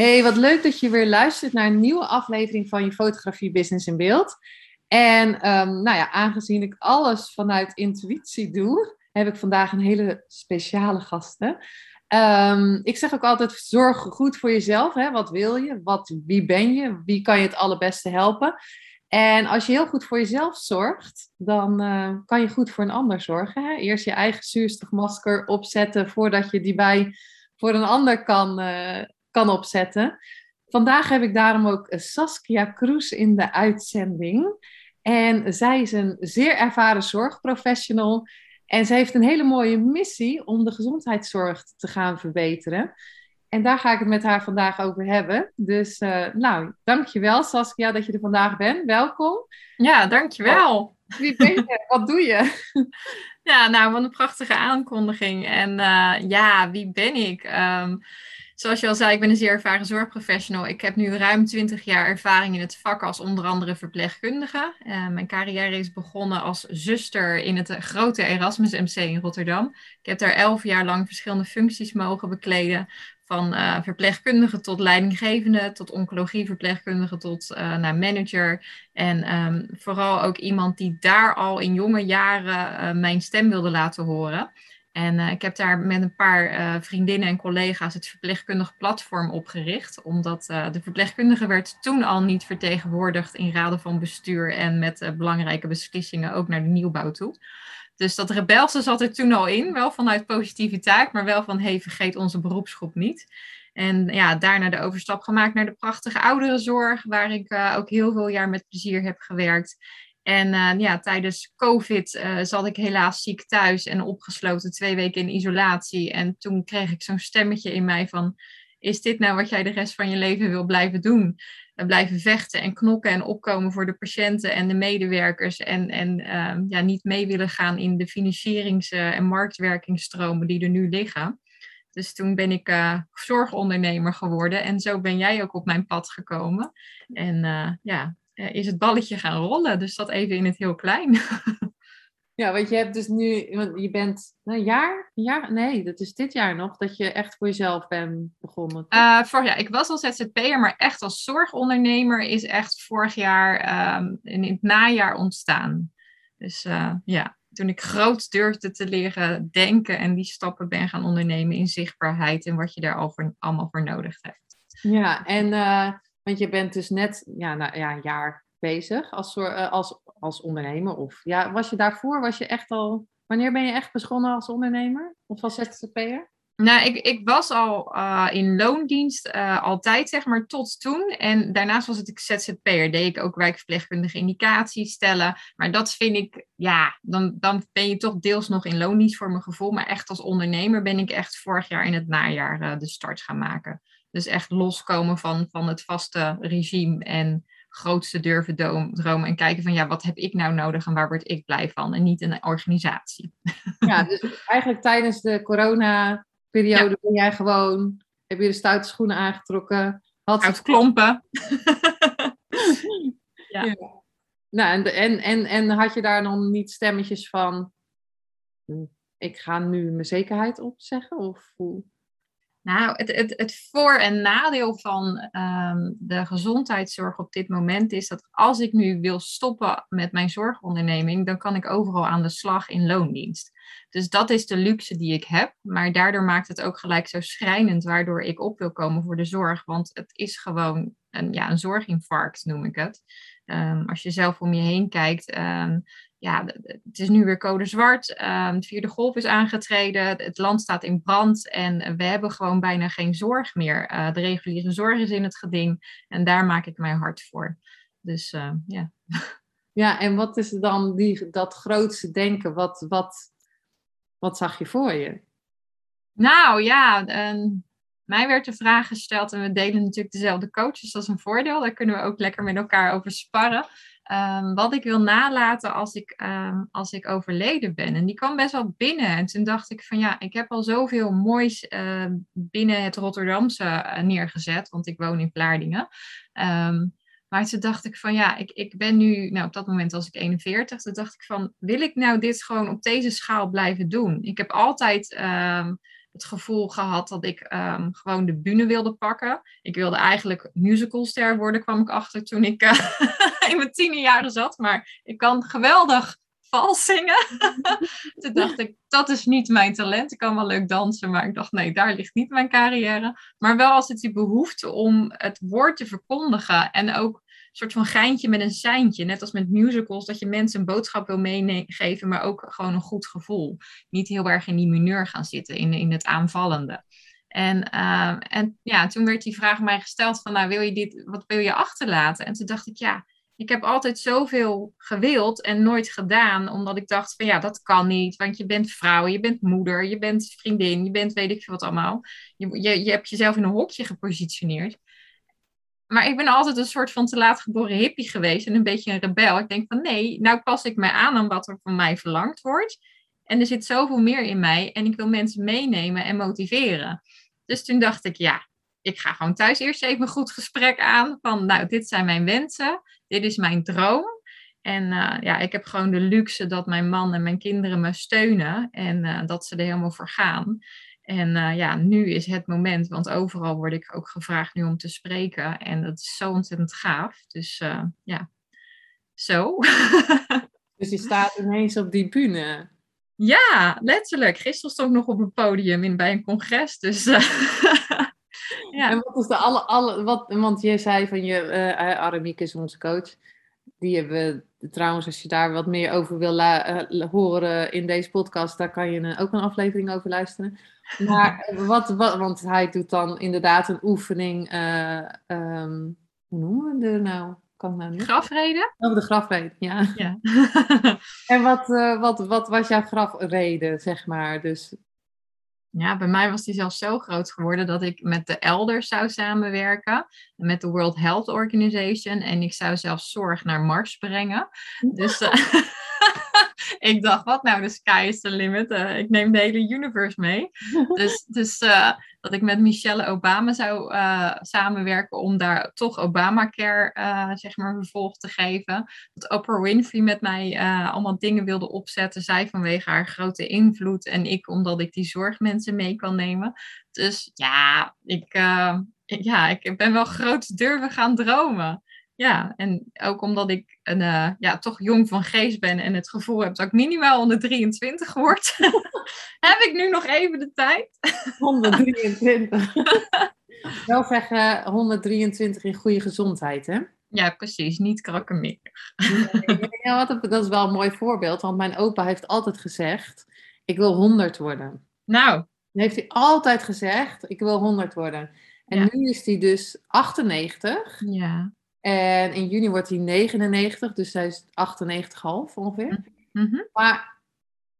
Hey, wat leuk dat je weer luistert naar een nieuwe aflevering van je Fotografie Business in Beeld. En um, nou ja, aangezien ik alles vanuit intuïtie doe, heb ik vandaag een hele speciale gasten. Um, ik zeg ook altijd: zorg goed voor jezelf. Hè? Wat wil je? Wat, wie ben je? Wie kan je het allerbeste helpen? En als je heel goed voor jezelf zorgt, dan uh, kan je goed voor een ander zorgen. Eerst je eigen zuurstofmasker opzetten voordat je die bij voor een ander kan, uh, kan opzetten. Vandaag heb ik daarom ook Saskia Kroes in de uitzending. En zij is een zeer ervaren zorgprofessional. En ze heeft een hele mooie missie om de gezondheidszorg te gaan verbeteren. En daar ga ik het met haar vandaag over hebben. Dus uh, nou, dankjewel Saskia dat je er vandaag bent. Welkom. Ja, dankjewel. Oh, wie ben je? Wat doe je? Ja, nou, wat een prachtige aankondiging. En uh, ja, wie ben ik? Um, Zoals je al zei, ik ben een zeer ervaren zorgprofessional. Ik heb nu ruim 20 jaar ervaring in het vak als onder andere verpleegkundige. Uh, mijn carrière is begonnen als zuster in het grote Erasmus MC in Rotterdam. Ik heb daar 11 jaar lang verschillende functies mogen bekleden. Van uh, verpleegkundige tot leidinggevende, tot oncologieverpleegkundige, tot naar manager. En um, vooral ook iemand die daar al in jonge jaren mijn stem wilde laten horen. En uh, ik heb daar met een paar uh, vriendinnen en collega's het verpleegkundig platform opgericht. Omdat uh, de verpleegkundige werd toen al niet vertegenwoordigd in raden van bestuur en met belangrijke beslissingen ook naar de nieuwbouw toe. Dus dat rebelse zat er toen al in, wel vanuit positiviteit, maar wel van hey, vergeet onze beroepsgroep niet. En ja, daarna de overstap gemaakt naar de prachtige ouderenzorg, waar ik ook heel veel jaar met plezier heb gewerkt. En uh, ja, tijdens COVID uh, zat ik helaas ziek thuis en opgesloten twee weken in isolatie. En toen kreeg ik zo'n stemmetje in mij van, is dit nou wat jij de rest van je leven wil blijven doen? Uh, blijven vechten en knokken en opkomen voor de patiënten en de medewerkers. En, en ehm, ja, niet mee willen gaan in de financierings- en marktwerkingsstromen die er nu liggen. Dus toen ben ik zorgondernemer geworden en zo ben jij ook op mijn pad gekomen. En ja, is het balletje gaan rollen. Dus dat even in het heel klein. ja, want je hebt dus nu, want je bent nou, een jaar, een jaar, nee, dat is dit jaar nog, dat je echt voor jezelf bent begonnen. Uh, vorig jaar, ik was al ZZP'er, maar echt als zorgondernemer is echt vorig jaar um, in het najaar ontstaan. Dus uh, ja, toen ik groot durfde te leren denken en die stappen ben gaan ondernemen in zichtbaarheid en wat je daar al voor, allemaal voor nodig hebt. Ja, en uh, want je bent dus net ja, nou, ja, een jaar bezig als, uh, als, als ondernemer. Of ja, was je daarvoor, was je echt al. Wanneer ben je echt begonnen als ondernemer? Of als ZZP'er? Nou, ik, ik was al uh, in loondienst uh, altijd, zeg maar, tot toen. En daarnaast was het ik ZZP'er. Deed ik ook wijkverpleegkundige indicaties stellen. Maar dat vind ik, ja, dan, dan ben je toch deels nog in loondienst voor mijn gevoel. Maar echt als ondernemer ben ik echt vorig jaar in het najaar de start gaan maken. Dus echt loskomen van, van het vaste regime en grootste durven dromen en kijken van ja, wat heb ik nou nodig en waar word ik blij van en niet een organisatie. Ja, dus eigenlijk tijdens de corona-periode ja. ben jij gewoon, heb je de stoute schoenen aangetrokken. Had Uit klompen. ja. ja. Nou, en, en, en, en had je daar dan niet stemmetjes van, hm, ik ga nu mijn zekerheid opzeggen? Of hoe? Nou, het, het, het voor- en nadeel van um, de gezondheidszorg op dit moment is dat als ik nu wil stoppen met mijn zorgonderneming, dan kan ik overal aan de slag in loondienst. Dus dat is de luxe die ik heb. Maar daardoor maakt het ook gelijk zo schrijnend, waardoor ik op wil komen voor de zorg. Want het is gewoon een, ja, een zorginfarct, noem ik het. Um, als je zelf om je heen kijkt, um, ja, het is nu weer code zwart. Um, de vierde golf is aangetreden. Het land staat in brand. En we hebben gewoon bijna geen zorg meer. Uh, de reguliere zorg is in het geding. En daar maak ik mij hard voor. Dus uh, ja. Ja, en wat is dan die, dat grootste denken? Wat, wat, wat zag je voor je? Nou ja, um, mij werd de vraag gesteld, en we delen natuurlijk dezelfde coaches, dat is een voordeel. Daar kunnen we ook lekker met elkaar over sparren. Ehm, wat ik wil nalaten als ik, ehm, als ik overleden ben. En die kwam best wel binnen. En toen dacht ik van ja, ik heb al zoveel moois uh, binnen het Rotterdamse uh, neergezet, want ik woon in Vlaardingen. Maar toen dacht ik van ja, ik, ik ben nu, nou op dat moment was ik 41, toen dacht ik van wil ik nou dit gewoon op deze schaal blijven doen? Ik heb altijd het gevoel gehad dat ik um, gewoon de bühne wilde pakken. Ik wilde eigenlijk musicalster worden, kwam ik achter toen ik uh, in mijn tiende jaren zat. Maar ik kan geweldig vals zingen. toen dacht ik, dat is niet mijn talent. Ik kan wel leuk dansen, maar ik dacht, nee, daar ligt niet mijn carrière. Maar wel als het die behoefte om het woord te verkondigen en ook soort van geintje met een seintje. Net als met musicals, dat je mensen een boodschap wil meegeven, maar ook gewoon een goed gevoel. Niet heel erg in die mineur gaan zitten, in, in het aanvallende. En, uh, en ja, toen werd die vraag mij gesteld van, nou, wil je dit, wat wil je achterlaten? En toen dacht ik, ja, ik heb altijd zoveel gewild en nooit gedaan, omdat ik dacht van, ja, dat kan niet, want je bent vrouw, je bent moeder, je bent vriendin, je bent weet ik veel wat allemaal. Je, je, je hebt jezelf in een hokje gepositioneerd maar ik ben altijd een soort van te laat geboren hippie geweest en een beetje een rebel. Ik denk van nee, nou pas ik mij aan aan wat er van mij verlangd wordt. En er zit zoveel meer in mij en ik wil mensen meenemen en motiveren. Dus toen dacht ik, ja, ik ga gewoon thuis eerst even een goed gesprek aan. Van nou, dit zijn mijn wensen, dit is mijn droom. En uh, ja, ik heb gewoon de luxe dat mijn man en mijn kinderen me steunen en uh, dat ze er helemaal voor gaan. En uh, ja, nu is het moment, want overal word ik ook gevraagd nu om te spreken. En dat is zo ontzettend gaaf. Dus uh, ja, zo. dus je staat ineens op die bühne. Ja, letterlijk. Gisteren stond ik nog op een podium in, bij een congres. Dus uh, ja. En wat is de alle, alle wat, want je zei van je, uh, Aramiek is onze coach. Die hebben we trouwens, als je daar wat meer over wil horen in deze podcast, daar kan je ook een aflevering over luisteren. Maar wat, wat, want hij doet dan inderdaad een oefening. Uh, um, hoe noemen we het nou? Kan nou niet? Grafreden? Oh, de grafreden, ja. ja. en wat, uh, wat, wat was jouw grafreden, zeg maar? Dus... Ja, bij mij was die zelfs zo groot geworden dat ik met de elders zou samenwerken. Met de World Health Organization. En ik zou zelfs zorg naar Mars brengen. Dus... Uh, ik dacht, wat nou, de sky is the limit. Uh, ik neem de hele universe mee. dus dus uh, dat ik met Michelle Obama zou uh, samenwerken om daar toch Obamacare, zeg maar, vervolg te geven. Dat Oprah Winfrey met mij allemaal dingen wilde opzetten. Zij vanwege haar grote invloed en ik omdat ik die zorgmensen mee kan nemen. Dus ja, ik, ja, ik ben wel groot durven gaan dromen. Ja, en ook omdat ik een, uh, ja, toch jong van geest ben en het gevoel heb dat ik minimaal 123 word, heb ik nu nog even de tijd. 123. Wel zeggen 123 in goede gezondheid, hè? Ja, precies. Niet krakkemikkig. ja, dat is wel een mooi voorbeeld, want mijn opa heeft altijd gezegd, ik wil 100 worden. Nou. Heeft hij altijd gezegd, ik wil 100 worden. En nu is hij dus 98. Ja. En in juni wordt hij 99, dus hij is 98,5 ongeveer. Mm -hmm. Maar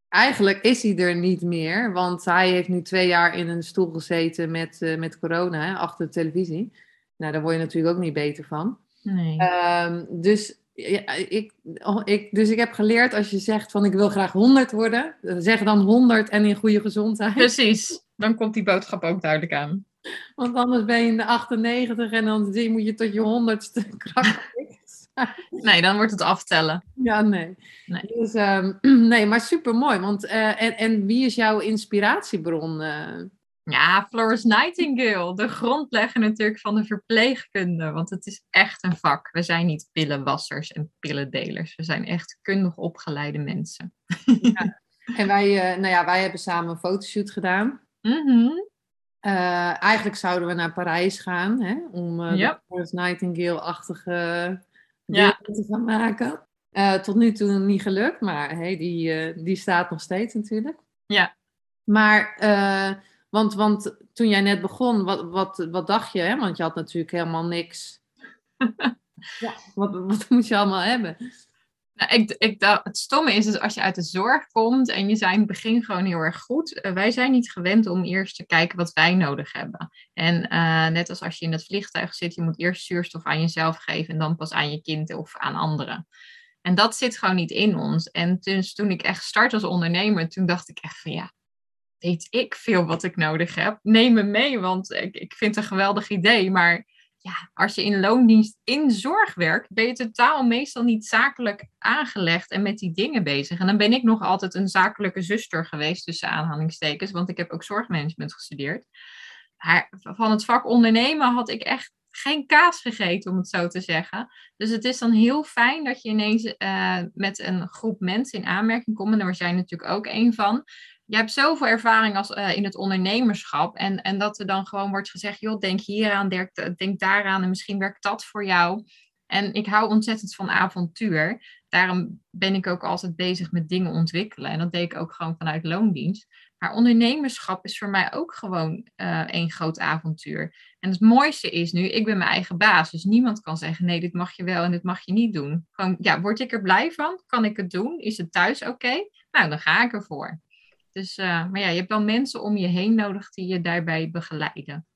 eigenlijk is hij er niet meer, want hij heeft nu twee jaar in een stoel gezeten met, uh, met corona, hè, achter de televisie. Nou, daar word je natuurlijk ook niet beter van. Nee. Um, dus, ja, ik, oh, ik, dus ik heb geleerd, als je zegt van ik wil graag 100 worden, zeg dan 100 en in goede gezondheid. Precies, dan komt die boodschap ook duidelijk aan. Want anders ben je in de 98 en dan moet je tot je honderdste kracht. Nee, dan wordt het aftellen. Ja, nee. Nee, dus, um, nee maar super mooi. Want, uh, en, en wie is jouw inspiratiebron? Uh? Ja, Florence Nightingale, de grondlegger natuurlijk van de verpleegkunde. Want het is echt een vak. We zijn niet pillenwassers en pillendelers. We zijn echt kundig opgeleide mensen. Ja. En wij, uh, nou ja, wij hebben samen een fotoshoot gedaan. Mm -hmm. Uh, eigenlijk zouden we naar Parijs gaan hè, om uh, yep. de Florence Nightingale-achtige ja. te gaan maken. Uh, tot nu toe niet gelukt, maar hey, die, die staat nog steeds natuurlijk. Ja. Maar, want, want toen jij net begon, wat, wat, wat dacht je? Hè? Want je had natuurlijk helemaal niks. ja, wat, wat moet je allemaal hebben? Ik, ik, het stomme is dus als je uit de zorg komt en je zijn in het begin gewoon heel erg goed. Uh, wij zijn niet gewend om eerst te kijken wat wij nodig hebben. En uh, net als als je in het vliegtuig zit, je moet eerst zuurstof aan jezelf geven en dan pas aan je kind of aan anderen. En dat zit gewoon niet in ons. En dus toen ik echt start als ondernemer, toen dacht ik echt van ja, weet ik veel wat ik nodig heb. Neem me mee, want ik, ik vind het een geweldig idee. Maar ja, als je in loondienst in zorg werkt, ben je totaal meestal niet zakelijk aangelegd en met die dingen bezig. En dan ben ik nog altijd een zakelijke zuster geweest, tussen aanhalingstekens, want ik heb ook zorgmanagement gestudeerd. Maar van het vak ondernemen had ik echt geen kaas gegeten, om het zo te zeggen. Dus het is dan heel fijn dat je ineens uh, met een groep mensen in aanmerking komt. En daar was jij natuurlijk ook een van je hebt zoveel ervaring als, uh, in het ondernemerschap. En, en dat er dan gewoon wordt gezegd, joh, denk hieraan, denk, denk daaraan en misschien werkt dat voor jou. En ik hou ontzettend van avontuur. Daarom ben ik ook altijd bezig met dingen ontwikkelen. En dat deed ik ook gewoon vanuit loondienst. Maar ondernemerschap is voor mij ook gewoon uh, één groot avontuur. En het mooiste is nu, ik ben mijn eigen baas. Dus niemand kan zeggen, nee, dit mag je wel en dit mag je niet doen. Gewoon, ja, word ik er blij van? Kan ik het doen? Is het thuis oké? Nou, dan ga ik ervoor. Dus, uh, maar ja, je hebt wel mensen om je heen nodig die je daarbij begeleiden.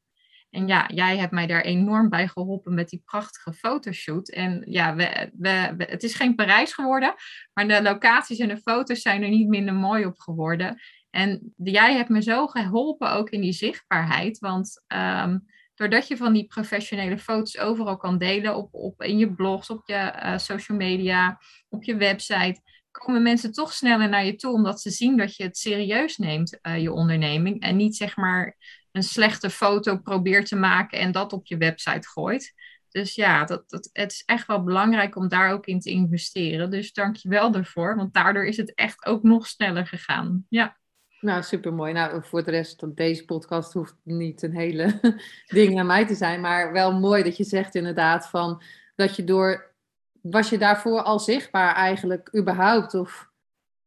En ja, jij hebt mij daar enorm bij geholpen met die prachtige fotoshoot. En ja, we, we, het is geen Parijs geworden, maar de locaties en de foto's zijn er niet minder mooi op geworden. En jij hebt me zo geholpen ook in die zichtbaarheid. Want um, doordat je van die professionele foto's overal kan delen, op, op, in je blogs, op je uh, social media, op je website, komen mensen toch sneller naar je toe, omdat ze zien dat je het serieus neemt, uh, je onderneming. En niet zeg maar een slechte foto probeert te maken en dat op je website gooit. Dus ja, dat, dat, het is echt wel belangrijk om daar ook in te investeren. Dus dank je wel daarvoor, want daardoor is het echt ook nog sneller gegaan. Ja. Nou, supermooi. Nou, voor de rest van deze podcast hoeft niet een hele ding aan mij te zijn. Maar wel mooi dat je zegt inderdaad van dat je door was je daarvoor al zichtbaar eigenlijk überhaupt? Of?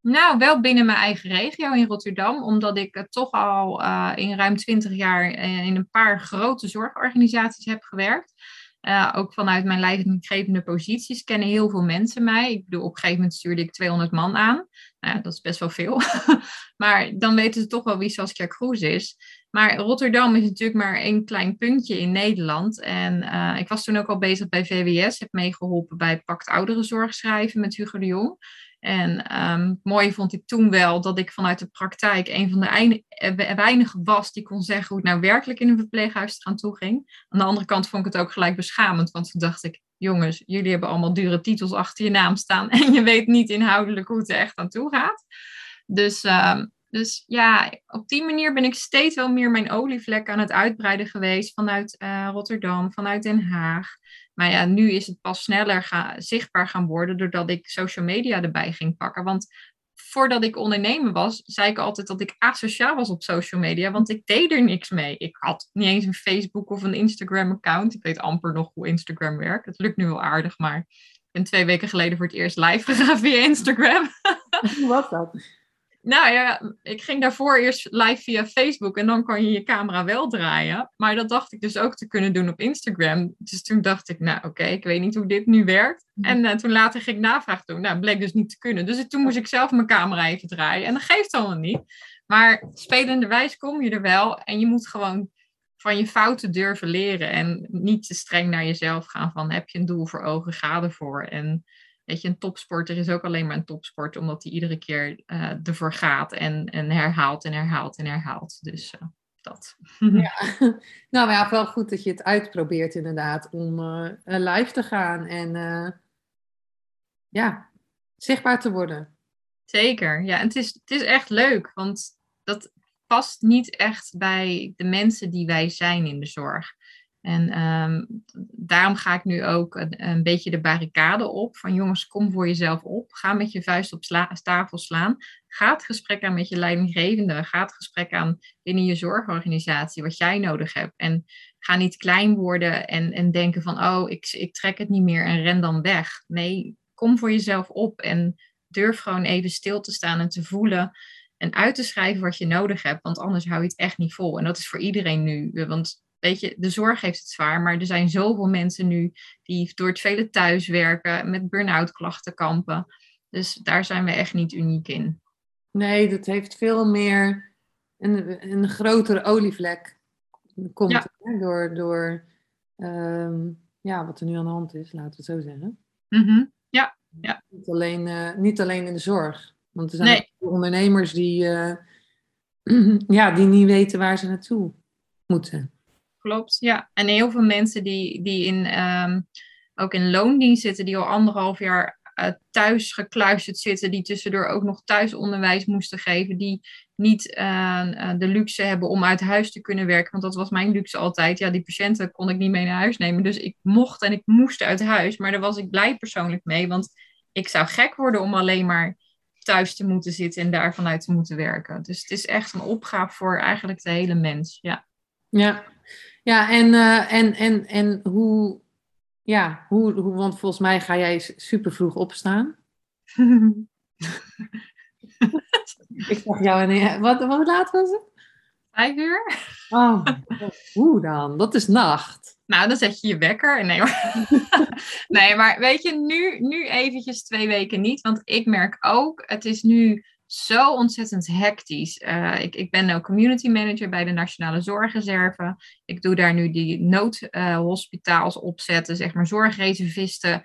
Nou, wel binnen mijn eigen regio in Rotterdam, omdat ik toch al uh, in ruim twintig jaar in een paar grote zorgorganisaties heb gewerkt. Uh, ook vanuit mijn leidinggevende posities kennen heel veel mensen mij. Ik bedoel, op een gegeven moment stuurde ik 200 man aan. Nou, dat is best wel veel. maar dan weten ze toch wel wie Saskia Kroes is. Maar Rotterdam is natuurlijk maar één klein puntje in Nederland. En uh, ik was toen ook al bezig bij VWS. Heb meegeholpen bij Pact Ouderenzorg schrijven met Hugo de Jong. En um, mooi vond ik toen wel dat ik vanuit de praktijk een van de eh, weinigen was die kon zeggen hoe het nou werkelijk in een verpleeghuis aan toe ging. Aan de andere kant vond ik het ook gelijk beschamend, want toen dacht ik, jongens, jullie hebben allemaal dure titels achter je naam staan en je weet niet inhoudelijk hoe het er echt aan toe gaat. Dus, uh, dus ja, op die manier ben ik steeds wel meer mijn olievlek aan het uitbreiden geweest vanuit uh, Rotterdam, vanuit Den Haag. Maar ja, nu is het pas sneller zichtbaar gaan worden doordat ik social media erbij ging pakken. Want voordat ik ondernemer was, zei ik altijd dat ik asociaal was op social media, want ik deed er niks mee. Ik had niet eens een Facebook of een Instagram-account. Ik weet amper nog hoe Instagram werkt. Het lukt nu wel aardig, maar ik ben twee weken geleden voor het eerst live gegaan via Instagram. Hoe was dat? Nou ja, ik ging daarvoor eerst live via Facebook en dan kan je je camera wel draaien. Maar dat dacht ik dus ook te kunnen doen op Instagram. Dus toen dacht ik, nou oké, ik weet niet hoe dit nu werkt. Mhm. En uh, toen later ging ik navraag doen. Nou, bleek dus niet te kunnen. Dus toen moest ik zelf mijn camera even draaien. En dat geeft allemaal niet. Maar spelenderwijs kom je er wel. En je moet gewoon van je fouten durven leren. En niet te streng naar jezelf gaan van heb je een doel voor ogen, ga ervoor. En Weet je, een topsporter is ook alleen maar een topsporter omdat hij iedere keer uh, ervoor gaat en, en herhaalt en herhaalt en herhaalt. Dus uh, dat. Ja. Nou ja, wel goed dat je het uitprobeert inderdaad om uh, live te gaan en ja, zichtbaar te worden. Zeker, ja. En het is, het is echt leuk, want dat past niet echt bij de mensen die wij zijn in de zorg. En um, daarom ga ik nu ook een, een, beetje de barricade op. Van jongens, kom voor jezelf op. Ga met je vuist op tafel slaan. Ga het gesprek aan met je leidinggevende. Ga het gesprek aan binnen je zorgorganisatie, wat jij nodig hebt. En ga niet klein worden en, en denken van, oh, ik, ik trek het niet meer en ren dan weg. Nee, kom voor jezelf op en durf gewoon even stil te staan en te voelen en uit te schrijven wat je nodig hebt. Want anders hou je het echt niet vol. En dat is voor iedereen nu. Want weet je, de zorg heeft het zwaar, maar er zijn zoveel mensen nu die door het vele thuiswerken met burn-out klachten kampen. Dus daar zijn we echt niet uniek in. Nee, dat heeft veel meer een, een grotere olievlek. Komt Ja. hè, door, door ehm, ja, wat er nu aan de hand is, laten we het zo zeggen. Mhm. Niet alleen, eh, niet alleen in de zorg. Want er zijn Nee. ondernemers die, eh, ja, die niet weten waar ze naartoe moeten. Klopt, ja. En heel veel mensen die, die in, ehm, ook in loondienst zitten, die al anderhalf jaar eh, thuis gekluisterd zitten, die tussendoor ook nog thuisonderwijs moesten geven, die niet eh, eh, de luxe hebben om uit huis te kunnen werken. Want dat was mijn luxe altijd. Ja, die patiënten kon ik niet mee naar huis nemen. Dus ik mocht en ik moest uit huis. Maar daar was ik blij persoonlijk mee, want ik zou gek worden om alleen maar thuis te moeten zitten en daar vanuit te moeten werken. Dus het is echt een opgave voor eigenlijk de hele mens. Ja. Ja, ja en, eh, en, en, en hoe, ja, hoe, hoe, want volgens mij ga jij super vroeg opstaan. Ik zag jou en wat, wat laat was het? Vijf uur? Oh, hoe dan? Dat is nacht. Nou, dan zet je je wekker. Nee, maar, nee, maar weet je, nu, nu eventjes twee weken niet. Want ik merk ook, het is nu zo ontzettend hectisch. Eh, ik, ik ben ook community manager bij de Nationale Zorgreserve. Ik doe daar nu die noodhospitaals opzetten, zeg maar zorgreservisten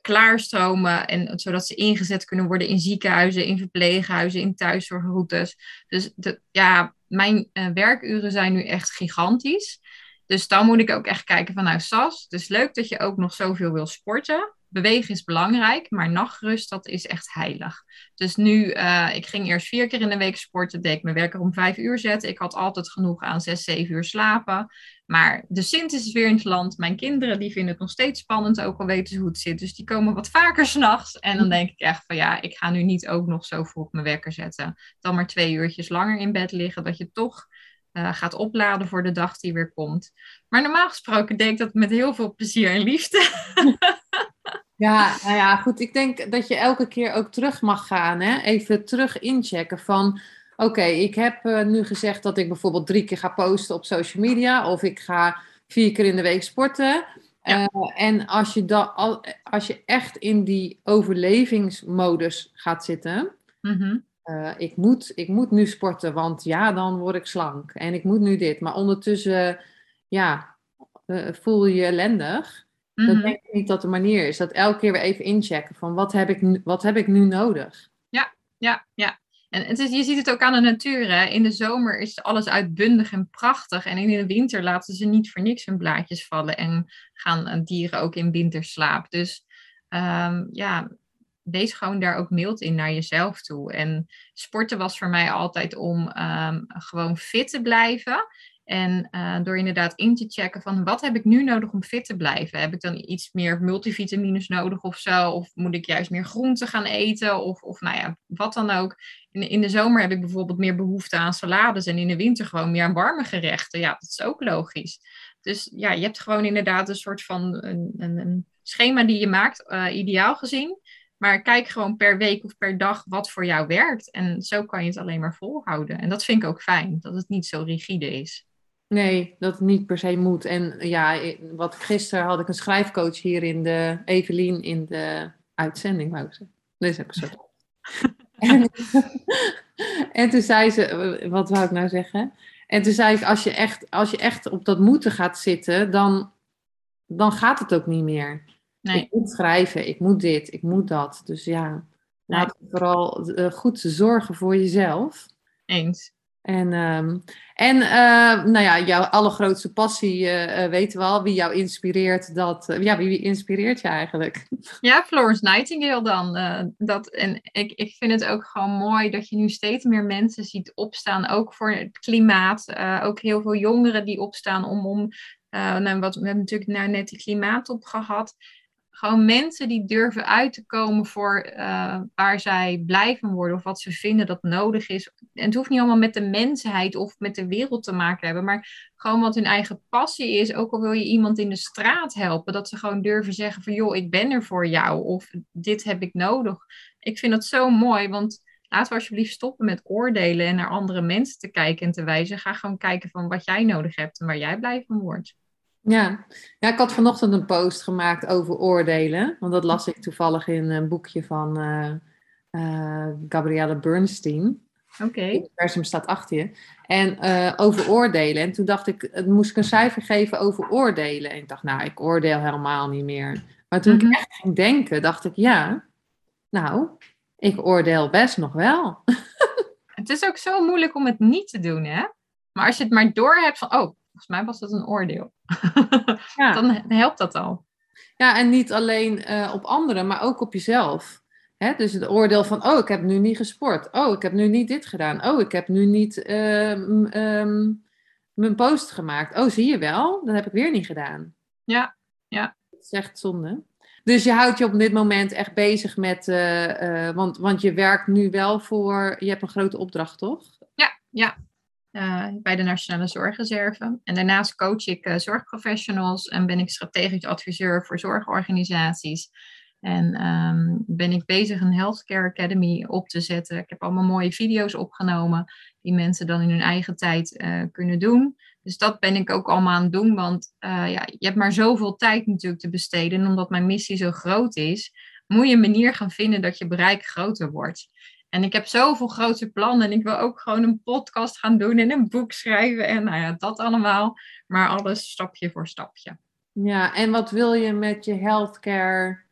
klaarstromen. En, zodat ze ingezet kunnen worden in ziekenhuizen, in verpleeghuizen, in thuiszorgroutes. Dus ja, mijn eh, werkuren zijn nu echt gigantisch. Dus dan moet ik ook echt kijken van, nou Sas, het is leuk dat je ook nog zoveel wil sporten. Bewegen is belangrijk, maar nachtrust, dat is echt heilig. Dus nu, uh, ik ging eerst vier keer in de week sporten, deed ik mijn werker om vijf uur zetten. Ik had altijd genoeg aan zes, zeven uur slapen. Maar de Sint is weer in het land. Mijn kinderen, die vinden het nog steeds spannend, ook al weten ze hoe het zit. Dus die komen wat vaker s'nachts. En dan denk ik echt van, ja, ik ga nu niet ook nog zo vroeg mijn wekker zetten. Dan maar twee uurtjes langer in bed liggen, dat je toch uh, gaat opladen voor de dag die weer komt. Maar normaal gesproken deed ik dat met heel veel plezier en liefde. Ja, nou ja, goed. Ik denk dat je elke keer ook terug mag gaan. Hè? Even terug inchecken van... Oké, okay, ik heb uh, nu gezegd dat ik bijvoorbeeld drie keer ga posten op social media. Of ik ga vier keer in de week sporten. Ja. Uh, en als je, da, als je echt in die overlevingsmodus gaat zitten... Mm -hmm. Uh, ik, moet, ik moet nu sporten, want ja, dan word ik slank. En ik moet nu dit. Maar ondertussen, ja, voel je je ellendig. Mm -hmm. Dan denk ik niet dat de manier is. Dat elke keer weer even inchecken van wat heb ik nu, wat heb ik nu nodig? Ja, ja, ja. En het is, je ziet het ook aan de natuur. Hè? In de zomer is alles uitbundig en prachtig. En in de winter laten ze niet voor niks hun blaadjes vallen. En gaan dieren ook in winterslaap. Dus um, ja, wees gewoon daar ook mild in naar jezelf toe. En sporten was voor mij altijd om um, gewoon fit te blijven. En uh, door inderdaad in te checken van wat heb ik nu nodig om fit te blijven? Heb ik dan iets meer multivitamines nodig of zo? Of moet ik juist meer groenten gaan eten? Of, of nou ja, wat dan ook. In, in de zomer heb ik bijvoorbeeld meer behoefte aan salades. En in de winter gewoon meer aan warme gerechten. Ja, dat is ook logisch. Dus ja, je hebt gewoon inderdaad een soort van een, een, schema die je maakt, uh, ideaal gezien. Maar kijk gewoon per week of per dag wat voor jou werkt. En zo kan je het alleen maar volhouden. En dat vind ik ook fijn, dat het niet zo rigide is. Nee, dat niet per se moet. En ja, wat gisteren had ik een schrijfcoach hier in de Evelien in de uitzending, wou ik zeggen. Deze episode. en, en toen zei ze, wat wou ik nou zeggen? En toen zei ik, als je echt, als je echt op dat moeten gaat zitten, dan, dan gaat het ook niet meer. Nee. Ik moet schrijven, ik moet dit, ik moet dat. Dus ja, laat nee. vooral uh, goed zorgen voor jezelf. Eens. En, um, en uh, nou ja, jouw allergrootste passie uh, weten we al. Wie jou inspireert, dat... ja, wie, wie, inspireert je eigenlijk? Ja, Florence Nightingale dan. dat, en ik, ik vind het ook gewoon mooi dat je nu steeds meer mensen ziet opstaan. Ook voor het klimaat. ook heel veel jongeren die opstaan om... om nou, wat, we hebben natuurlijk nou net die klimaatop gehad gewoon mensen die durven uit te komen voor uh, waar zij blij van worden of wat ze vinden dat nodig is. En het hoeft niet allemaal met de mensheid of met de wereld te maken hebben, maar gewoon wat hun eigen passie is. Ook al wil je iemand in de straat helpen, dat ze gewoon durven zeggen van joh, ik ben er voor jou of dit heb ik nodig. Ik vind dat zo mooi, want laten we alsjeblieft stoppen met oordelen en naar andere mensen te kijken en te wijzen. Ga gewoon kijken van wat jij nodig hebt en waar jij blij van wordt. Ja. ja, ik had vanochtend een post gemaakt over oordelen. Want dat las ik toevallig in een boekje van uh, uh, Gabrielle Bernstein. Oké. Okay. Het universum staat achter je. En uh, over oordelen. En toen dacht ik, moest ik een cijfer geven over oordelen. En ik dacht, nou, ik oordeel helemaal niet meer. Maar toen ik Mhm. echt ging denken, dacht ik, ja, nou, ik oordeel best nog wel. Het is ook zo moeilijk om het niet te doen, hè? Maar als je het maar door hebt van, oh, volgens mij was dat een oordeel. Ja. Dan helpt dat al. Ja, en niet alleen eh, op anderen, maar ook op jezelf. Hè? Dus het oordeel van, oh, ik heb nu niet gesport. Oh, ik heb nu niet dit gedaan. Oh, ik heb nu niet ehm, ehm, mijn post gemaakt. Oh, zie je wel? Dat heb ik weer niet gedaan. Ja, ja. Dat is echt zonde. Dus je houdt je op dit moment echt bezig met, eh, eh, want, want je werkt nu wel voor, je hebt een grote opdracht, toch? Ja, ja. Eh, bij de Nationale Zorgreserve. En daarnaast coach ik eh, zorgprofessionals en ben ik strategisch adviseur voor zorgorganisaties. En ehm, ben ik bezig een Healthcare Academy op te zetten. Ik heb allemaal mooie video's opgenomen die mensen dan in hun eigen tijd eh, kunnen doen. Dus dat ben ik ook allemaal aan het doen, want ja, je hebt maar zoveel tijd natuurlijk te besteden. En omdat mijn missie zo groot is, moet je een manier gaan vinden dat je bereik groter wordt. En ik heb zoveel grote plannen en ik wil ook gewoon een podcast gaan doen en een boek schrijven en nou ja, dat allemaal. Maar alles stapje voor stapje. Ja, en wat wil je met je healthcare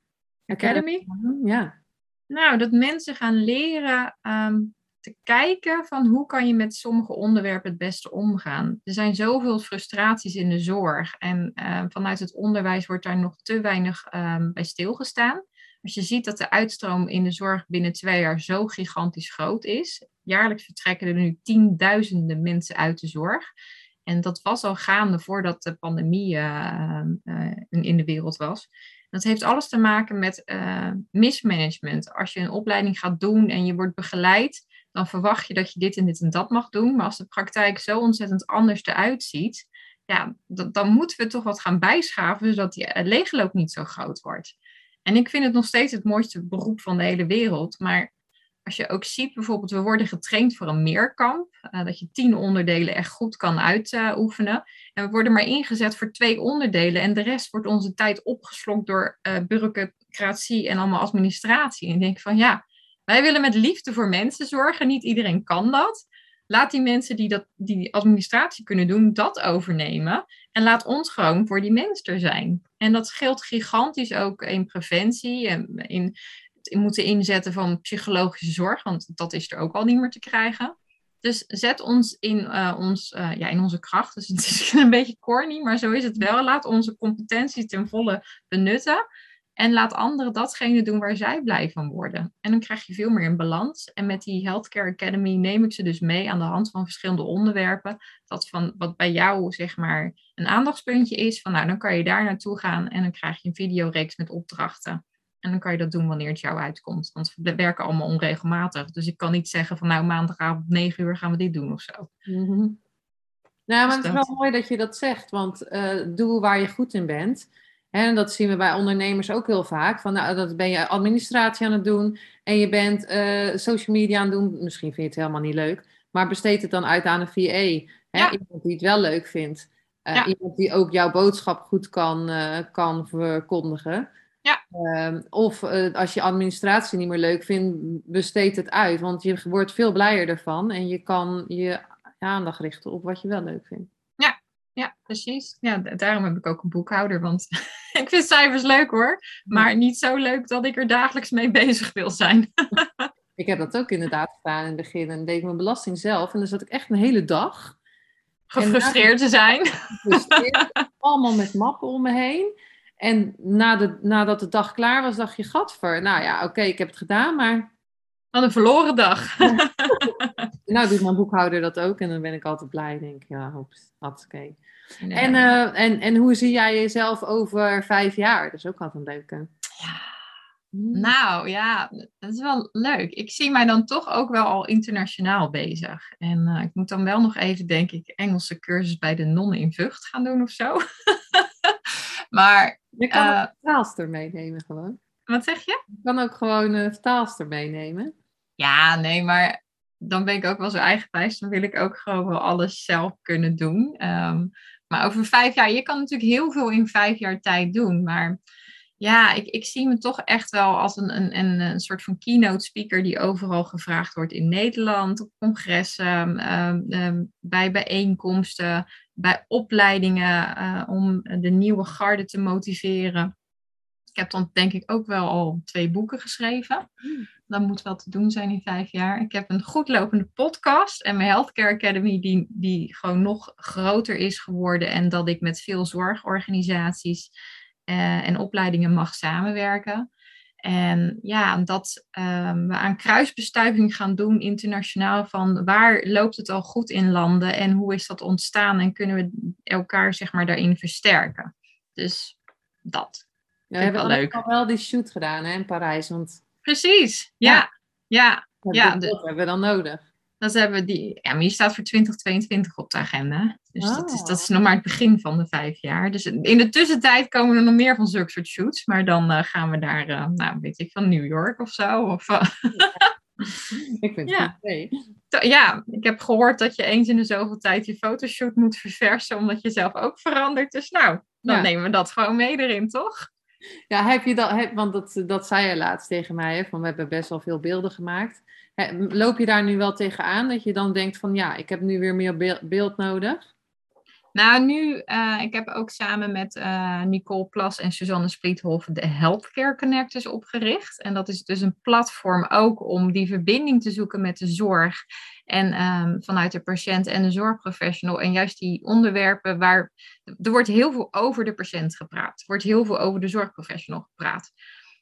Academy? Ja. Nou, dat mensen gaan leren ehm, te kijken van hoe kan je met sommige onderwerpen het beste omgaan. Er zijn zoveel frustraties in de zorg en eh, vanuit het onderwijs wordt daar nog te weinig ehm, bij stilgestaan. Als je ziet dat de uitstroom in de zorg binnen twee jaar zo gigantisch groot is, jaarlijks vertrekken er nu tienduizenden mensen uit de zorg. En dat was al gaande voordat de pandemie uh, uh, in de wereld was. Dat heeft alles te maken met uh, mismanagement. Als je een opleiding gaat doen en je wordt begeleid, dan verwacht je dat je dit en dit en dat mag doen. Maar als de praktijk zo ontzettend anders eruit ziet, ja, dan moeten we toch wat gaan bijschaven, zodat die leegloop niet zo groot wordt. En ik vind het nog steeds het mooiste beroep van de hele wereld. Maar als je ook ziet, bijvoorbeeld, we worden getraind voor een meerkamp. Uh, dat je tien onderdelen echt goed kan uitoefenen. en we worden maar ingezet voor twee onderdelen. En de rest wordt onze tijd opgeslokt door uh, bureaucratie en allemaal administratie. En ik denk van ja, wij willen met liefde voor mensen zorgen. Niet iedereen kan dat. Laat die mensen die, dat, die administratie kunnen doen, dat overnemen. En laat ons gewoon voor die mensen er zijn. En dat geldt gigantisch ook in preventie. En in, in moeten inzetten van psychologische zorg. Want dat is er ook al niet meer te krijgen. Dus zet ons in, uh, ons, uh, ja, in onze kracht. Dus het is een beetje corny, maar zo is het wel. Laat onze competenties ten volle benutten. En laat anderen datgene doen waar zij blij van worden. En dan krijg je veel meer in balans. En met die Healthcare Academy neem ik ze dus mee aan de hand van verschillende onderwerpen. Dat van wat bij jou zeg maar een aandachtspuntje is. Van nou, dan kan je daar naartoe gaan en dan krijg je een videoreeks met opdrachten. En dan kan je dat doen wanneer het jou uitkomt. Want we werken allemaal onregelmatig. Dus ik kan niet zeggen van nou maandagavond 9 uur gaan we dit doen of zo. Mm -hmm. Nou, maar het is wel mooi dat je dat zegt. Want uh, doe waar je goed in bent. En dat zien we bij ondernemers ook heel vaak. Van, nou, dat ben je administratie aan het doen en je bent uh, social media aan het doen. Misschien vind je het helemaal niet leuk, maar besteed het dan uit aan een VA. Hè? Ja. Iemand die het wel leuk vindt. Uh, Ja. Iemand die ook jouw boodschap goed kan, uh, kan verkondigen. Ja. Um, of uh, als je administratie niet meer leuk vindt, besteed het uit. Want je wordt veel blijer ervan en je kan je aandacht richten op wat je wel leuk vindt. Ja, precies. Ja, daarom heb ik ook een boekhouder, want ik vind cijfers leuk hoor, maar niet zo leuk dat ik er dagelijks mee bezig wil zijn. ik heb dat ook inderdaad gedaan in het begin en deed mijn belasting zelf en dan zat ik echt een hele dag. Gefrustreerd te zijn. Gefrustreerd, allemaal met mappen om me heen. En na de, nadat de dag klaar was, dacht je, gadver, nou ja, oké, okay, ik heb het gedaan, maar... Wat een verloren dag. Ja. Nou doet mijn boekhouder dat ook en dan ben ik altijd blij, denk ja, hops, oké. Okay. Nee. En, uh, en, en hoe zie jij jezelf over vijf jaar? Dat is ook altijd een leuke. Ja. Nou ja, dat is wel leuk. Ik zie mij dan toch ook wel al internationaal bezig. En uh, ik moet dan wel nog even, denk ik, Engelse cursus bij de nonnen in Vught gaan doen of zo. maar... Je kan uh, ook een vertaalster meenemen gewoon. Wat zeg je? Je kan ook gewoon een vertaalster meenemen. Ja, nee, maar dan ben ik ook wel zo eigenwijs. Dan wil ik ook gewoon wel alles zelf kunnen doen. Um, maar over vijf jaar, je kan natuurlijk heel veel in vijf jaar tijd doen. Maar ja, ik, ik zie me toch echt wel als een, een, een, soort van keynote speaker die overal gevraagd wordt in Nederland, op congressen, um, um, bij bijeenkomsten, bij opleidingen uh, om de nieuwe garde te motiveren. Ik heb dan denk ik ook wel al twee boeken geschreven. Dat moet wel te doen zijn in vijf jaar. Ik heb een goed lopende podcast en mijn Healthcare Academy die, die gewoon nog groter is geworden. En dat ik met veel zorgorganisaties uh, en opleidingen mag samenwerken. En ja, dat um, we aan kruisbestuiving gaan doen internationaal van waar loopt het al goed in landen en hoe is dat ontstaan en kunnen we elkaar zeg maar daarin versterken. Dus dat. Ja, we hebben wel leuk. al wel die shoot gedaan hè, in Parijs. Want... Precies, ja. Ja, ja. ja, dat, hebben we dan nodig. Dat hebben we die, ja, maar die staat voor 2022 op de agenda. Dus dat, is, dat is nog maar het begin van de vijf jaar. Dus in de tussentijd komen er nog meer van zulke soort shoots. Maar dan uh, gaan we daar, uh, nou weet ik, van New York of zo. Of, uh... ik vind het ja. goed. Ja, ik heb gehoord dat je eens in de zoveel tijd je fotoshoot moet verversen. Omdat je zelf ook verandert. Dus nou, dan ja. nemen we dat gewoon mee erin, toch? Ja, heb je dat, want dat, dat zei je laatst tegen mij, hè, van we hebben best wel veel beelden gemaakt. Loop je daar nu wel tegenaan dat je dan denkt van ja, ik heb nu weer meer beeld nodig? Nou, nu, uh, ik heb ook samen met uh, Nicole Plas en Suzanne Spliethoff de Healthcare Connectors opgericht. En dat is dus een platform ook om die verbinding te zoeken met de zorg. En um, vanuit de patiënt en de zorgprofessional. En juist die onderwerpen waar. Er wordt heel veel over de patiënt gepraat. Er wordt heel veel over de zorgprofessional gepraat.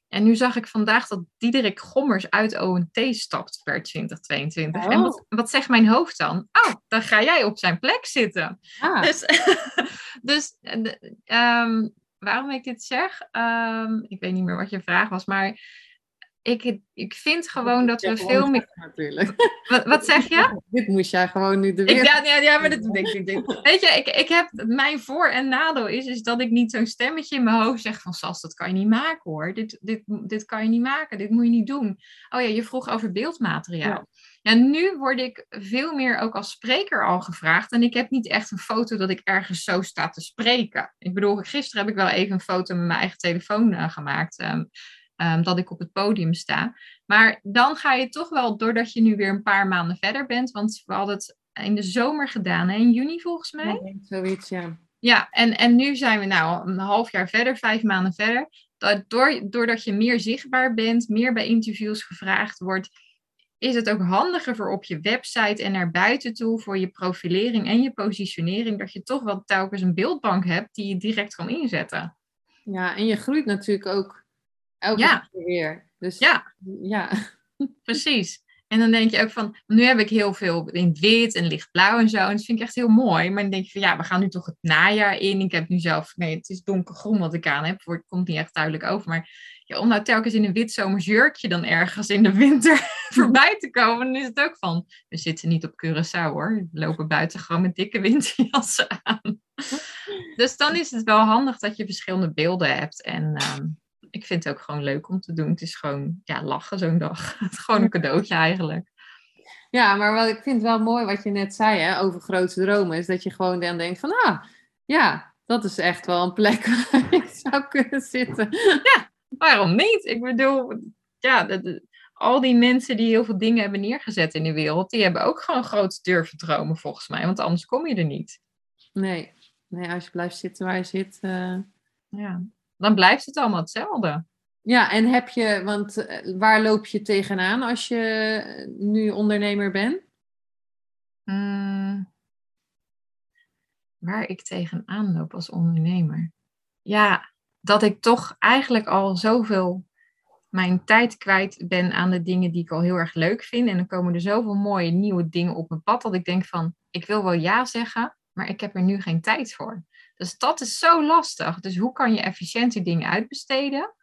En nu zag ik vandaag dat Diederik Gommers uit ONT stapt per 2022. Oh. En wat, wat, zegt mijn hoofd dan? Oh, dan ga jij op zijn plek zitten. Ah. Dus, dus um, waarom ik dit zeg? Um, ik weet niet meer wat je vraag was, maar ik, ik vind gewoon dat we veel meer. Natuurlijk. Wat, wat zeg je? Dit moest jij gewoon nu de weer. ja, ja, ja, maar dat denk ik. Weet je, ik, ik heb mijn voor- en nadeel is, is dat ik niet zo'n stemmetje in mijn hoofd zeg van Sas, dat kan je niet maken hoor. Dit, dit, dit kan je niet maken, dit moet je niet doen. Oh ja, je vroeg over beeldmateriaal. Ja. En nu word ik veel meer ook als spreker al gevraagd. En ik heb niet echt een foto dat ik ergens zo sta te spreken. Ik bedoel, gisteren heb ik wel even een foto met mijn eigen telefoon uh, gemaakt. Um, um, dat ik op het podium sta. Maar dan ga je toch wel, doordat je nu weer een paar maanden verder bent, want we hadden het in de zomer gedaan, hè? in juni volgens mij. Ja, zoiets, ja. Ja, en, en nu zijn we nou een half jaar verder, vijf maanden verder. Door, doordat je meer zichtbaar bent, meer bij interviews gevraagd wordt, is het ook handiger voor op je website en naar buiten toe voor je profilering en je positionering, dat je toch wel telkens een beeldbank hebt die je direct kan inzetten. Ja, en je groeit natuurlijk ook Elke ja. keer weer. Dus, ja. ja, precies. En dan denk je ook van, nu heb ik heel veel in wit en lichtblauw en zo. En dat vind ik echt heel mooi. Maar dan denk je van, ja, we gaan nu toch het najaar in. Ik heb nu zelf, nee, het is donkergroen wat ik aan heb. Het komt niet echt duidelijk over. Maar ja, om nou telkens in een wit zomers jurkje dan ergens in de winter voorbij te komen, dan is het ook van, we zitten niet op Curaçao hoor. We lopen buiten gewoon met dikke winterjassen aan. dus dan is het wel handig dat je verschillende beelden hebt. En um, ik vind het ook gewoon leuk om te doen. Het is gewoon ja, lachen zo'n dag. Het is gewoon een cadeautje eigenlijk. Ja, maar wat ik vind wel mooi wat je net zei hè, over grote dromen, is dat je gewoon dan denkt van, ah, ja, dat is echt wel een plek waar ik zou kunnen zitten. Ja, waarom niet? Ik bedoel, ja, al die mensen die heel veel dingen hebben neergezet in de wereld, die hebben ook gewoon grote durven dromen volgens mij, want anders kom je er niet. Nee, nee als je blijft zitten waar je zit. Uh... Ja dan blijft het allemaal hetzelfde. Ja, en heb je, want eh, waar loop je tegenaan als je nu ondernemer bent? Hmm, waar ik tegenaan loop als ondernemer. Ja, dat ik toch eigenlijk al zoveel mijn tijd kwijt ben aan de dingen die ik al heel erg leuk vind. En dan komen er zoveel mooie nieuwe dingen op mijn pad dat ik denk van, ik wil wel ja zeggen, maar ik heb er nu geen tijd voor. Dus dat is zo lastig. Dus hoe kan je efficiënt die dingen uitbesteden?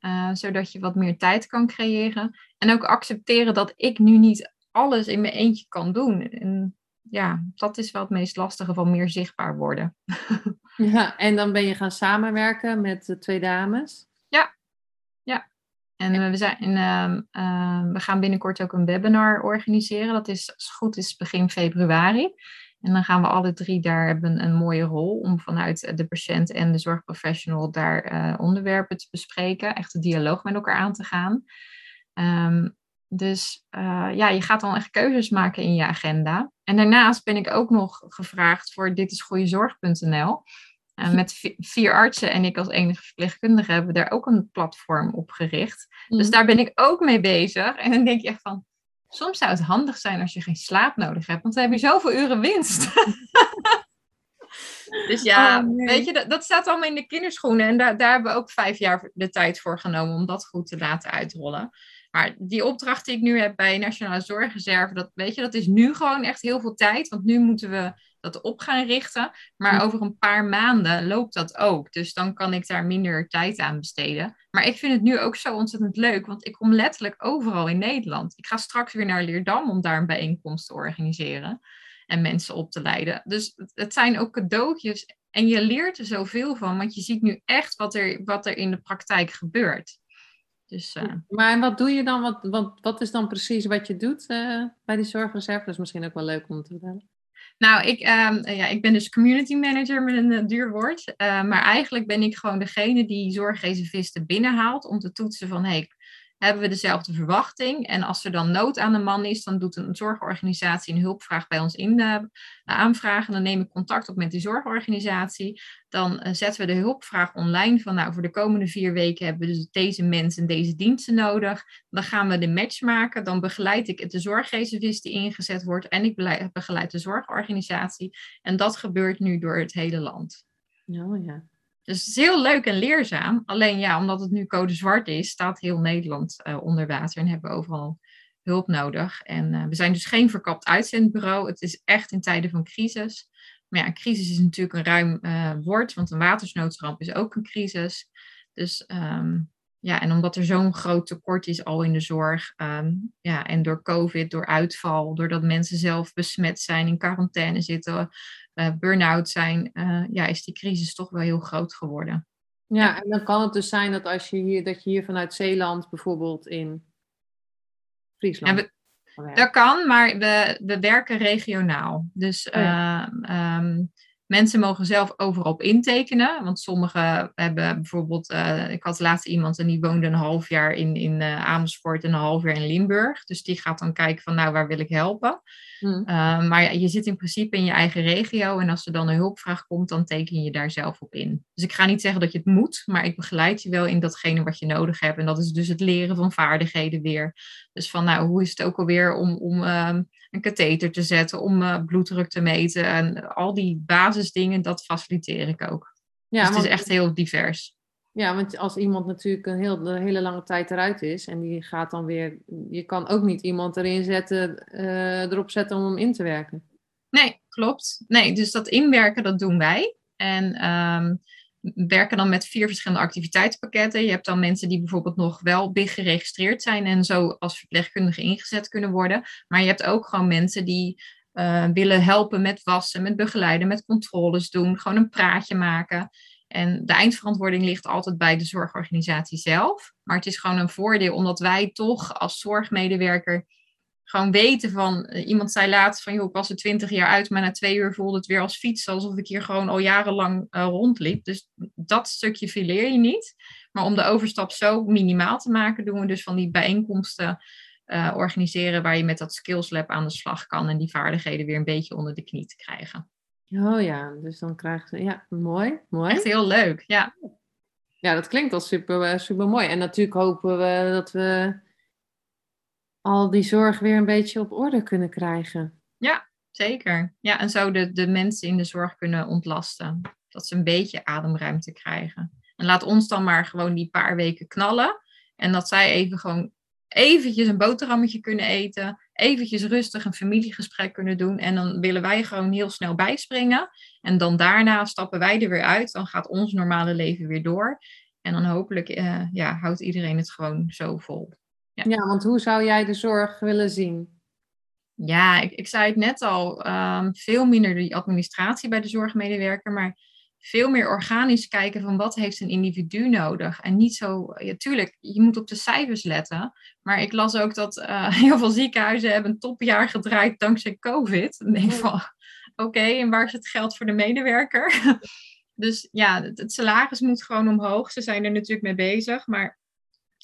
Uh, zodat je wat meer tijd kan creëren. En ook accepteren dat ik nu niet alles in mijn eentje kan doen. En ja, dat is wel het meest lastige van meer zichtbaar worden. ja, en dan ben je gaan samenwerken met de twee dames? Ja, ja. En we, zijn, uh, uh, we gaan binnenkort ook een webinar organiseren. Dat is, als het goed is, begin februari. En dan gaan we alle drie daar hebben een mooie rol om vanuit de patiënt en de zorgprofessional daar uh, onderwerpen te bespreken, echt de dialoog met elkaar aan te gaan. Um, dus uh, ja, je gaat dan echt keuzes maken in je agenda. En daarnaast ben ik ook nog gevraagd voor ditisgoeiezorg.nl. Uh, met vier artsen en ik als enige verpleegkundige hebben daar ook een platform op gericht. Dus mhm. daar ben ik ook mee bezig. En dan denk je echt van, soms zou het handig zijn als je geen slaap nodig hebt, want dan heb je zoveel uren winst. dus ja, oh, weet je, dat, dat, staat allemaal in de kinderschoenen. En daar, daar hebben we ook vijf jaar de tijd voor genomen om dat goed te laten uitrollen. Maar die opdracht die ik nu heb bij Nationale Zorgreserve, dat, weet je, dat is nu gewoon echt heel veel tijd. Want nu moeten we dat op gaan richten. Maar over een paar maanden loopt dat ook. Dus dan kan ik daar minder tijd aan besteden. Maar ik vind het nu ook zo ontzettend leuk, want ik kom letterlijk overal in Nederland. Ik ga straks weer naar Leerdam om daar een bijeenkomst te organiseren en mensen op te leiden. Dus het zijn ook cadeautjes en je leert er zoveel van, want je ziet nu echt wat er, wat er in de praktijk gebeurt. Dus, uh... Maar wat doe je dan? Wat, wat, wat is dan precies wat je doet uh, bij die zorgreserve? Dat is misschien ook wel leuk om te vertellen. Nou, ik, uh, ja, ik ben dus community manager met een duur woord. maar eigenlijk ben ik gewoon degene die zorgreservisten binnenhaalt om te toetsen van... Hey, hebben we dezelfde verwachting. En als er dan nood aan de man is, dan doet een zorgorganisatie een hulpvraag bij ons in aanvragen. Dan neem ik contact op met die zorgorganisatie. Dan uh, zetten we de hulpvraag online van, nou, voor de komende vier weken hebben we dus deze mensen en deze diensten nodig. Dan gaan we de match maken. Dan begeleid ik de zorgreservist die ingezet wordt en ik begeleid de zorgorganisatie. En dat gebeurt nu door het hele land. Oh ja. Dus het is heel leuk en leerzaam. Alleen ja, omdat het nu code zwart is, staat heel Nederland uh, onder water en hebben we overal hulp nodig. En uh, we zijn dus geen verkapt uitzendbureau. Het is echt in tijden van crisis. Maar ja, een crisis is natuurlijk een ruim uh, woord, want een watersnoodramp is ook een crisis. Dus um, ja, en omdat er zo'n groot tekort is al in de zorg, um, ja, en door COVID, door uitval, doordat mensen zelf besmet zijn, in quarantaine zitten, burn-out zijn, uh, ja, is die crisis toch wel heel groot geworden. Ja, en dan kan het dus zijn dat als je hier, dat je hier vanuit Zeeland bijvoorbeeld in Friesland. dat kan, maar we, we werken regionaal. Dus oh ja. uh, Mensen mogen zelf overal op intekenen. Want sommigen hebben bijvoorbeeld. Uh, ik had laatst iemand en die woonde een half jaar in, in uh, Amersfoort en een half jaar in Limburg. Dus die gaat dan kijken van nou, waar wil ik helpen? Hmm. Uh, maar je zit in principe in je eigen regio. En als er dan een hulpvraag komt, dan teken je daar zelf op in. Dus ik ga niet zeggen dat je het moet, maar ik begeleid je wel in datgene wat je nodig hebt. En dat is dus het leren van vaardigheden weer. Dus van nou, hoe is het ook alweer om. om ehm, een katheter te zetten, om uh, bloeddruk te meten. En al die basisdingen, dat faciliteer ik ook. Ja, dus het is echt heel divers. Ja, want als iemand natuurlijk een, heel, een hele lange tijd eruit is en die gaat dan weer, je kan ook niet iemand erin zetten, uh, erop zetten om hem in te werken. Nee, klopt. Nee, dus dat inwerken, dat doen wij. En um, werken dan met vier verschillende activiteitspakketten. Je hebt dan mensen die bijvoorbeeld nog wel BIG geregistreerd zijn en zo als verpleegkundige ingezet kunnen worden. Maar je hebt ook gewoon mensen die uh, willen helpen met wassen, met begeleiden, met controles doen, gewoon een praatje maken. En de eindverantwoording ligt altijd bij de zorgorganisatie zelf. Maar het is gewoon een voordeel omdat wij toch als zorgmedewerker gewoon weten van, eh, iemand zei laatst van, joh, ik was er twintig jaar uit, maar na twee uur voelde het weer als fietsen, alsof ik hier gewoon al jarenlang uh, rondliep. Dus dat stukje fileer je niet. Maar om de overstap zo minimaal te maken, doen we dus van die bijeenkomsten uh, organiseren waar je met dat skills lab aan de slag kan en die vaardigheden weer een beetje onder de knie te krijgen. Oh ja, dus dan krijgt ze, ja, mooi, mooi. Echt heel leuk, ja. Ja, dat klinkt al super, super mooi. En natuurlijk hopen we dat we al die zorg weer een beetje op orde kunnen krijgen. Ja, zeker. Ja, en zo de, de mensen in de zorg kunnen ontlasten. Dat ze een beetje ademruimte krijgen. En laat ons dan maar gewoon die paar weken knallen. En dat zij even gewoon eventjes een boterhammetje kunnen eten. Eventjes rustig een familiegesprek kunnen doen. En dan willen wij gewoon heel snel bijspringen. En dan daarna stappen wij er weer uit. Dan gaat ons normale leven weer door. En dan hopelijk uh, ja, houdt iedereen het gewoon zo vol. Ja. want hoe zou jij de zorg willen zien? Ja, ik, ik zei het net al, um, veel minder die administratie bij de zorgmedewerker, maar veel meer organisch kijken van wat heeft een individu nodig. En niet zo, ja, tuurlijk, je moet op de cijfers letten. Maar ik las ook dat uh, heel veel ziekenhuizen hebben een topjaar gedraaid dankzij COVID. Nee, van, oké en waar is het geld voor de medewerker? dus ja, het, salaris moet gewoon omhoog. Ze zijn er natuurlijk mee bezig, maar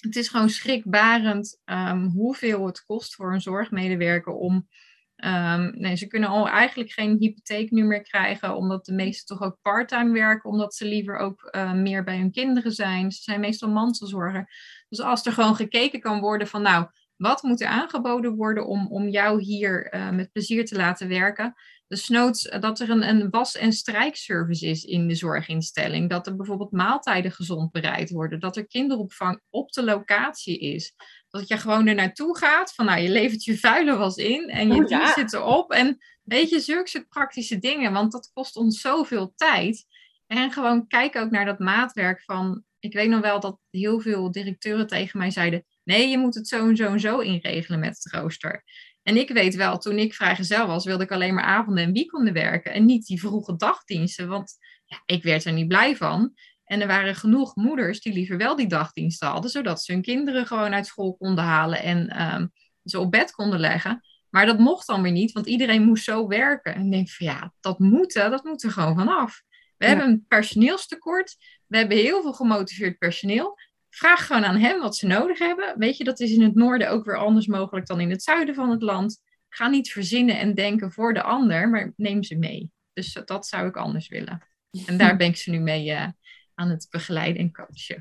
het is gewoon schrikbarend um, hoeveel het kost voor een zorgmedewerker om Um, nee, ze kunnen al eigenlijk geen hypotheek nu meer krijgen, omdat de meesten toch ook parttime werken, omdat ze liever ook uh, meer bij hun kinderen zijn. Ze zijn meestal mantelzorger. Dus als er gewoon gekeken kan worden van, nou, wat moet er aangeboden worden om, om jou hier uh, met plezier te laten werken? Dus noods dat er een, een was- en strijkservice is in de zorginstelling. Dat er bijvoorbeeld maaltijden gezond bereid worden. Dat er kinderopvang op de locatie is. Dat je gewoon er naartoe gaat van nou, je levert je vuile was in en je oh, zit erop. En weet je, zulke soort praktische dingen, want dat kost ons zoveel tijd. En gewoon kijk ook naar dat maatwerk van, ik weet nog wel dat heel veel directeuren tegen mij zeiden, nee, je moet het zo en zo en zo inregelen met het rooster. En ik weet wel, toen ik vrijgezel was, wilde ik alleen maar avonden en weekenden werken en niet die vroege dagdiensten, want ja, ik werd er niet blij van. En er waren genoeg moeders die liever wel die dagdiensten hadden, zodat ze hun kinderen gewoon uit school konden halen en um, ze op bed konden leggen. Maar dat mocht dan weer niet, want iedereen moest zo werken. En ik denk van ja, dat moet, dat moet er gewoon vanaf. We hebben een personeelstekort. We hebben heel veel gemotiveerd personeel. Vraag gewoon aan hen wat ze nodig hebben. Weet je, dat is in het noorden ook weer anders mogelijk dan in het zuiden van het land. Ga niet verzinnen en denken voor de ander, maar neem ze mee. Dus dat zou ik anders willen. En daar ben ik ze nu mee uh, aan het begeleiden en coachen.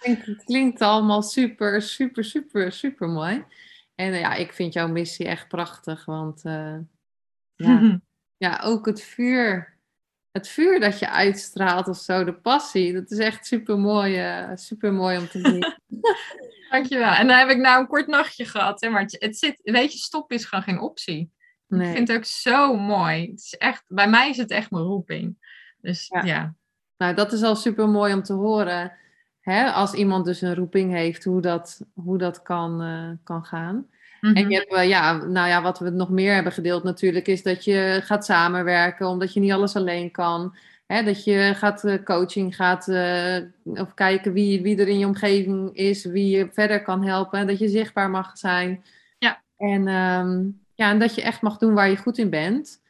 het, klinkt, allemaal super, super, super, super mooi. En ja, ik vind jouw missie echt prachtig, want uh, ja, ja, ook het vuur, het vuur dat je uitstraalt of zo, de passie, dat is echt super mooi, uh, super mooi om te zien. Dankjewel. En dan heb ik nou een kort nachtje gehad, hè, maar het, het zit, weet je, stop is gewoon geen optie. Nee. Ik vind het ook zo mooi. Het is echt, bij mij is het echt mijn roeping. Dus ja. Nou, dat is al super mooi om te horen. Hè? Als iemand dus een roeping heeft, hoe dat, hoe dat kan, uh, kan gaan. En mhm. je hebt, uh, ja, nou ja, wat we nog meer hebben gedeeld natuurlijk, is dat je gaat samenwerken, omdat je niet alles alleen kan. Hè? Dat je gaat uh, coaching gaat, of kijken wie, wie er in je omgeving is, wie je verder kan helpen. Dat je zichtbaar mag zijn. Ja. En, um, ja, en dat je echt mag doen waar je goed in bent.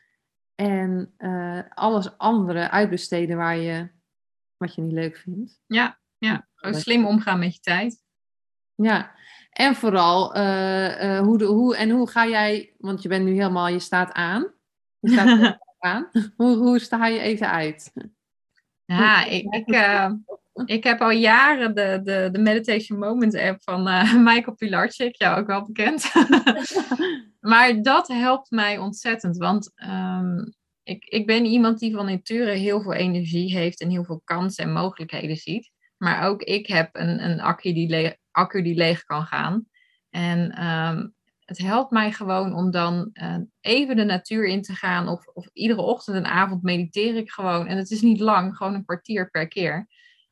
En alles andere uitbesteden waar je wat je niet leuk vindt. Ja, ja. Slim omgaan met je tijd. Ja, en vooral, uh, uh, hoe, de, hoe, en hoe ga jij, want je bent nu helemaal, je staat aan. Je staat aan. Hoe, hoe sta je even uit? Ja, ik, ik, uh, ik heb al jaren de, de, de Meditation Moment app van Michael Pilarczyk, jou ook wel bekend. maar dat helpt mij ontzettend, want um, ik, ik ben iemand die van nature heel veel energie heeft en heel veel kansen en mogelijkheden ziet. Maar ook ik heb een, een accu, die accu die leeg kan gaan. En ehm, het helpt mij gewoon om dan uh, even de natuur in te gaan. Of, of iedere ochtend en avond mediteer ik gewoon. En het is niet lang, gewoon een kwartier per keer.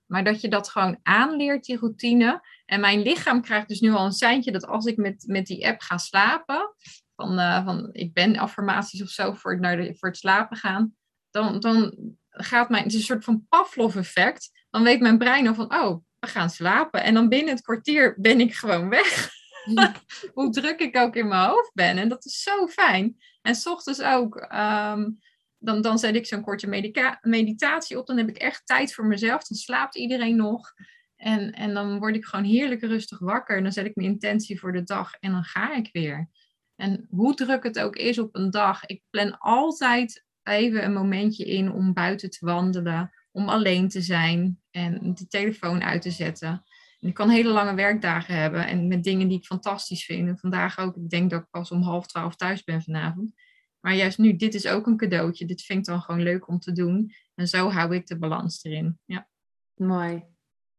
Maar dat je dat gewoon aanleert, die routine. En mijn lichaam krijgt dus nu al een seintje dat als ik met, met die app ga slapen, van, uh, van ik ben affirmaties of zo voor, naar de, voor het slapen gaan, dan, dan gaat mijn, het is een soort van Pavlov-effect. Dan weet mijn brein al van, oh, we gaan slapen. En dan binnen het kwartier ben ik gewoon weg. Hoe druk ik ook in mijn hoofd ben. En dat is zo fijn. En s ochtends ook, ehm, dan, dan zet ik zo'n korte meditatie op. Dan heb ik echt tijd voor mezelf. Dan slaapt iedereen nog. En, en dan word ik gewoon heerlijk rustig wakker. En dan zet ik mijn intentie voor de dag. En dan ga ik weer. En hoe druk het ook is op een dag, ik plan altijd even een momentje in om buiten te wandelen, om alleen te zijn en de telefoon uit te zetten. En ik kan hele lange werkdagen hebben en met dingen die ik fantastisch vind. En vandaag ook, ik denk dat ik pas om half twaalf thuis ben vanavond. Maar juist nu, dit is ook een cadeautje. Dit vind ik dan gewoon leuk om te doen. En zo hou ik de balans erin. Ja. Mooi,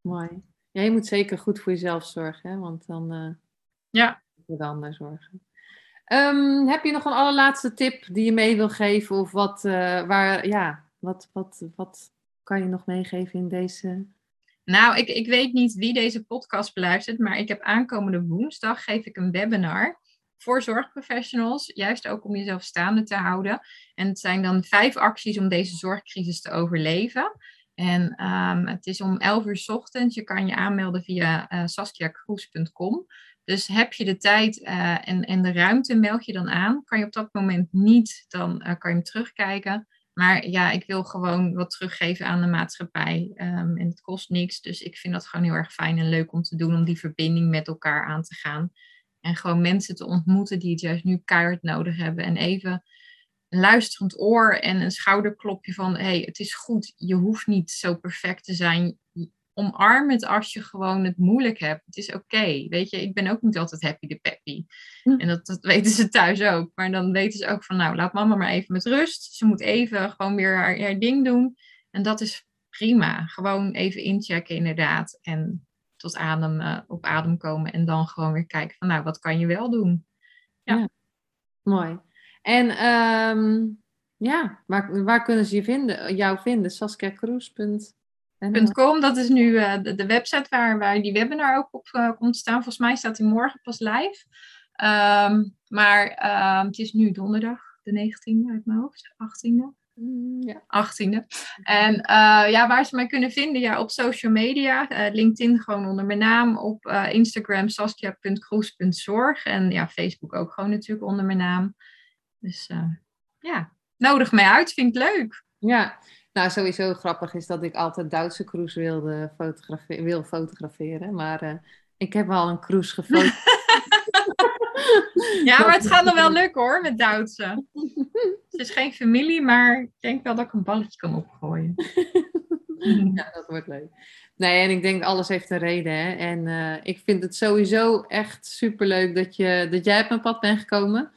mooi. Ja, je moet zeker goed voor jezelf zorgen, hè? want dan uh, ja. je de ander zorgen. Um, heb je nog een allerlaatste tip die je mee wil geven? Of wat, uh, waar, ja, wat, wat, wat kan je nog meegeven in deze? Nou, ik, ik weet niet wie deze podcast beluistert, maar ik heb aankomende woensdag geef ik een webinar voor zorgprofessionals, juist ook om jezelf staande te houden. En het zijn dan vijf acties om deze zorgcrisis te overleven. En ehm, het is om 11 uur ochtends. Je kan je aanmelden via uh, saskiacruise.com. Dus heb je de tijd uh, en, en de ruimte, meld je dan aan. Kan je op dat moment niet, dan uh, kan je hem terugkijken. Maar ja, ik wil gewoon wat teruggeven aan de maatschappij. Um, en het kost niks. Dus ik vind dat gewoon heel erg fijn en leuk om te doen. Om die verbinding met elkaar aan te gaan. En gewoon mensen te ontmoeten die het juist nu keihard nodig hebben. En even een luisterend oor en een schouderklopje van... hey, het is goed. Je hoeft niet zo perfect te zijn omarm het als je gewoon het moeilijk hebt. Het is oké. Weet je, ik ben ook niet altijd happy de peppy. Hm. En dat, dat weten ze thuis ook. Maar dan weten ze ook van, nou, laat mama maar even met rust. Ze moet even gewoon weer haar, haar ding doen. En dat is prima. Gewoon even inchecken inderdaad. En tot adem, uh, op adem komen. En dan gewoon weer kijken van, nou, wat kan je wel doen? Ja. ja. Mooi. En um, ja, waar, waar kunnen ze je vinden, jou vinden? saskiacruise.nl Com, dat is nu uh, de, de, website waar, waar die webinar ook op uh, komt staan. Volgens mij staat die morgen pas live. Um, maar uh, het is nu donderdag, de 19e uit mijn hoofd, 18e. Mm, ja. 18e. En uh, ja, waar ze mij kunnen vinden, ja, op social media. LinkedIn gewoon onder mijn naam. Op Instagram saskia.kroes.zorg. En ja, Facebook ook gewoon natuurlijk onder mijn naam. Dus ja, nodig mij uit, vind ik leuk. Ja, nou, sowieso grappig is dat ik altijd Duitse cruise wilde fotografe wil fotograferen. Maar uh, ik heb al een cruise gefotografeerd. ja, maar het gaat nog wel lukken hoor, met Duitse. Het is geen familie, maar ik denk wel dat ik een balletje kan opgooien. ja, dat wordt leuk. Nee, en ik denk alles heeft een reden. Hè? En uh, ik vind het sowieso echt superleuk dat, je, dat jij op mijn pad bent gekomen.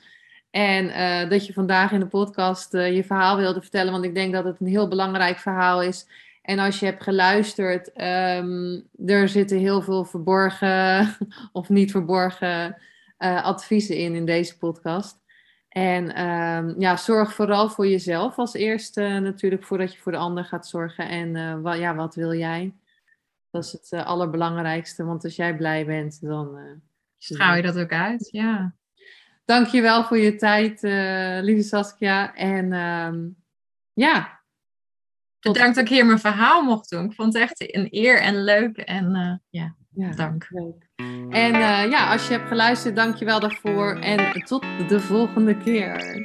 En uh, dat je vandaag in de podcast uh, je verhaal wilde vertellen, want ik denk dat het een heel belangrijk verhaal is. En als je hebt geluisterd, um, er zitten heel veel verborgen of niet verborgen uh, adviezen in in deze podcast. En um, ja, zorg vooral voor jezelf als eerste natuurlijk, voordat je voor de ander gaat zorgen. En wat, ja, wat wil jij? Dat is het allerbelangrijkste, want als jij blij bent, dan... Straal je dat ook uit, ja. Dankjewel voor je tijd, uh, lieve Saskia. En uh, ja. Bedankt dat ik hier mijn verhaal mocht doen. Ik vond het echt een eer en leuk. En uh, ja, ja, dank. Leuk. En uh, ja, als je hebt geluisterd, dankjewel daarvoor. En tot de volgende keer.